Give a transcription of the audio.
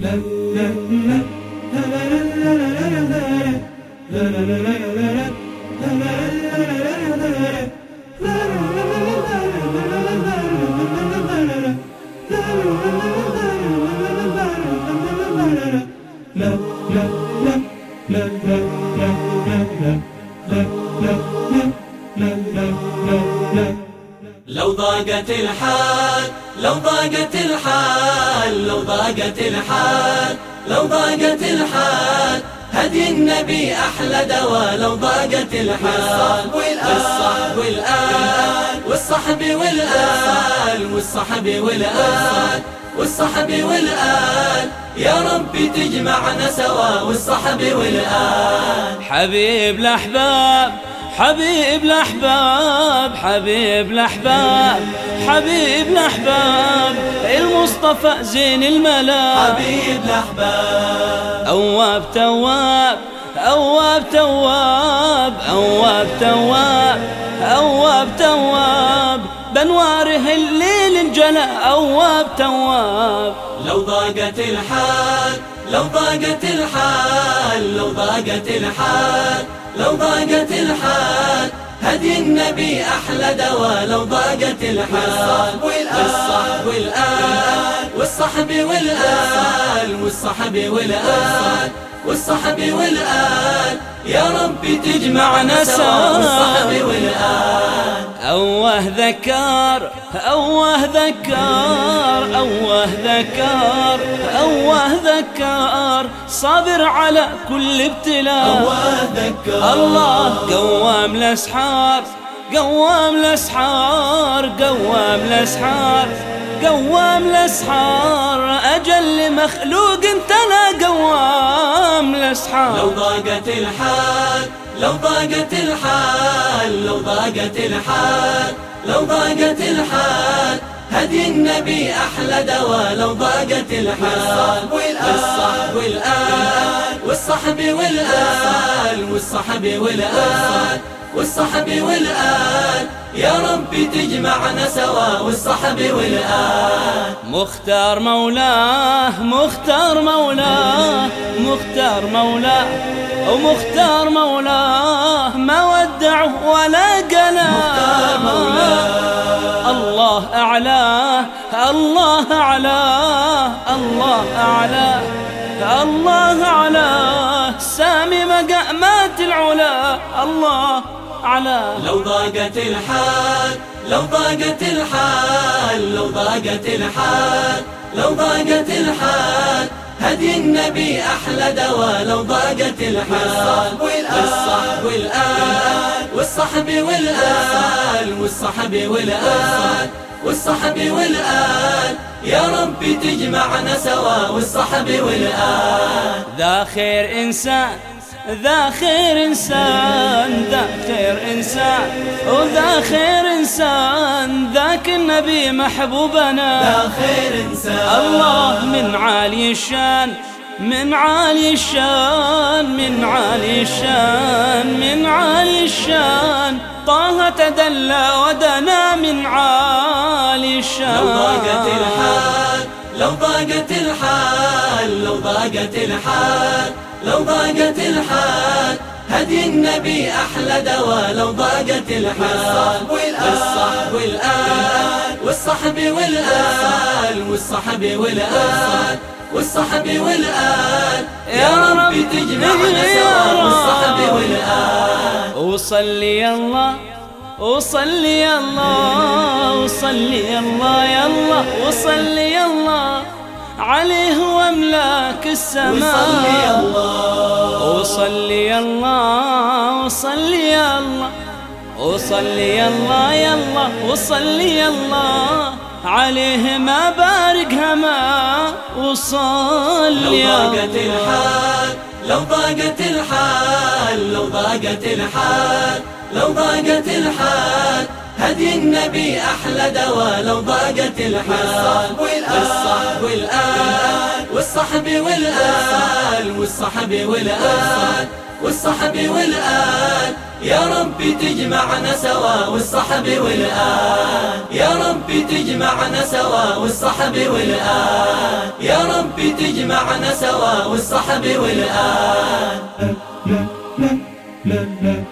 لو ضاقت الحال لو ضاقت الحال لو ضاقت الحال لو ضاقت الحال. هدي النبي أحلى دواء لو ضاقت الحال. والصحب والآل. والصحب والآل. والصحب والآل. والصحب والآل. يا ربي تجمعنا سوا. والصحب والآل. حبيب الأحباب حبيب الأحباب حبيب الأحباب حبيب الأحباب المصطفى زين الملا حبيب الأحباب. أواب تواب أواب تواب أواب تواب. انجلى أواب تواب. لو ضاقت الحال لو ضاقت الحال لو ضاقت الحال لو ضاقت الحال. هدي النبي أحلى دواء لو ضاقت الحال. والصحب والآل. والصحب والآل. والصحب والآل. والصحب والآل. يا ربي تجمعنا سوا. والصحب والآل. أوه ذكر أوه ذكر أوه ذكر أوه ذكر صابر على كل ابتلاء. أوه ذكر. الله قوام الأسحار قوام الأسحار قوام الأسحار قوام الأسحار. أجل مخلوق انت لا قوام الأسحار. لو ضاقت الحال. لو ضاقت الحال لو ضاقت الحال لو ضاقت الحال. هدي النبي أحلى دواء لو ضاقت الحال. والصحب والآل. والصحب والآل. والصحب والآل. والصحب والآل. يا ربي تجمعنا سوا. والصحب والآل. مختار مولاه مختار مولاه مختار مولاه ومختار مولاه. الله أعلاه الله أعلاه سامي مقامات العلا الله أعلاه لو ضاقت الحال لو ضاقت الحال لو ضاقت الحال لو ضاقت الحال. هدي النبي أحلى دواء لو ضاقت الحال. والصحب والآل والصحب والآل والصحب والآل. والصحب والآل يا ربي تجمعنا سوا والصحب والآل ذا خير إنسان ذا خير إنسان ذا خير إنسان وذا خير إنسان ذاك النبي محبوبنا. ذا خير إنسان. الله من عالي الشان من عالي الشان من عالي الشان من عالي الشان. طه تدلى ودنا من عالي الشان. لو ضاقت الحال لو ضاقت الحال لو ضاقت الحال لو ضاقت الحال. هدي النبي أحلى دواء لو ضاقت الحال. والصحب والآل والصحب والآل والصحب والآل والصحب والآل. يا ربي تجمعنا سوا والصحب وصلي الله وصلي الله وصلي الله الله وصلي الله عليه وأملاك السماء. وصلي الله. وصلي الله وصلي الله وصلي الله الله وصلي الله عليه ما بارك هما. لو وصلي ضاقت الحال لو ضاقت الحال. لو ضاقت الحال لو ضاقت الحال هدي النبي أحلى دواء لو ضاقت الحال. والصحب والآل والصحب والآل والصحب والآل والصحب والآل. يا ربي تجمعنا سوا والصحب والآل. يا ربي تجمعنا سوا والصحب والآل. يا ربي تجمعنا سوا والصحب والآل. La la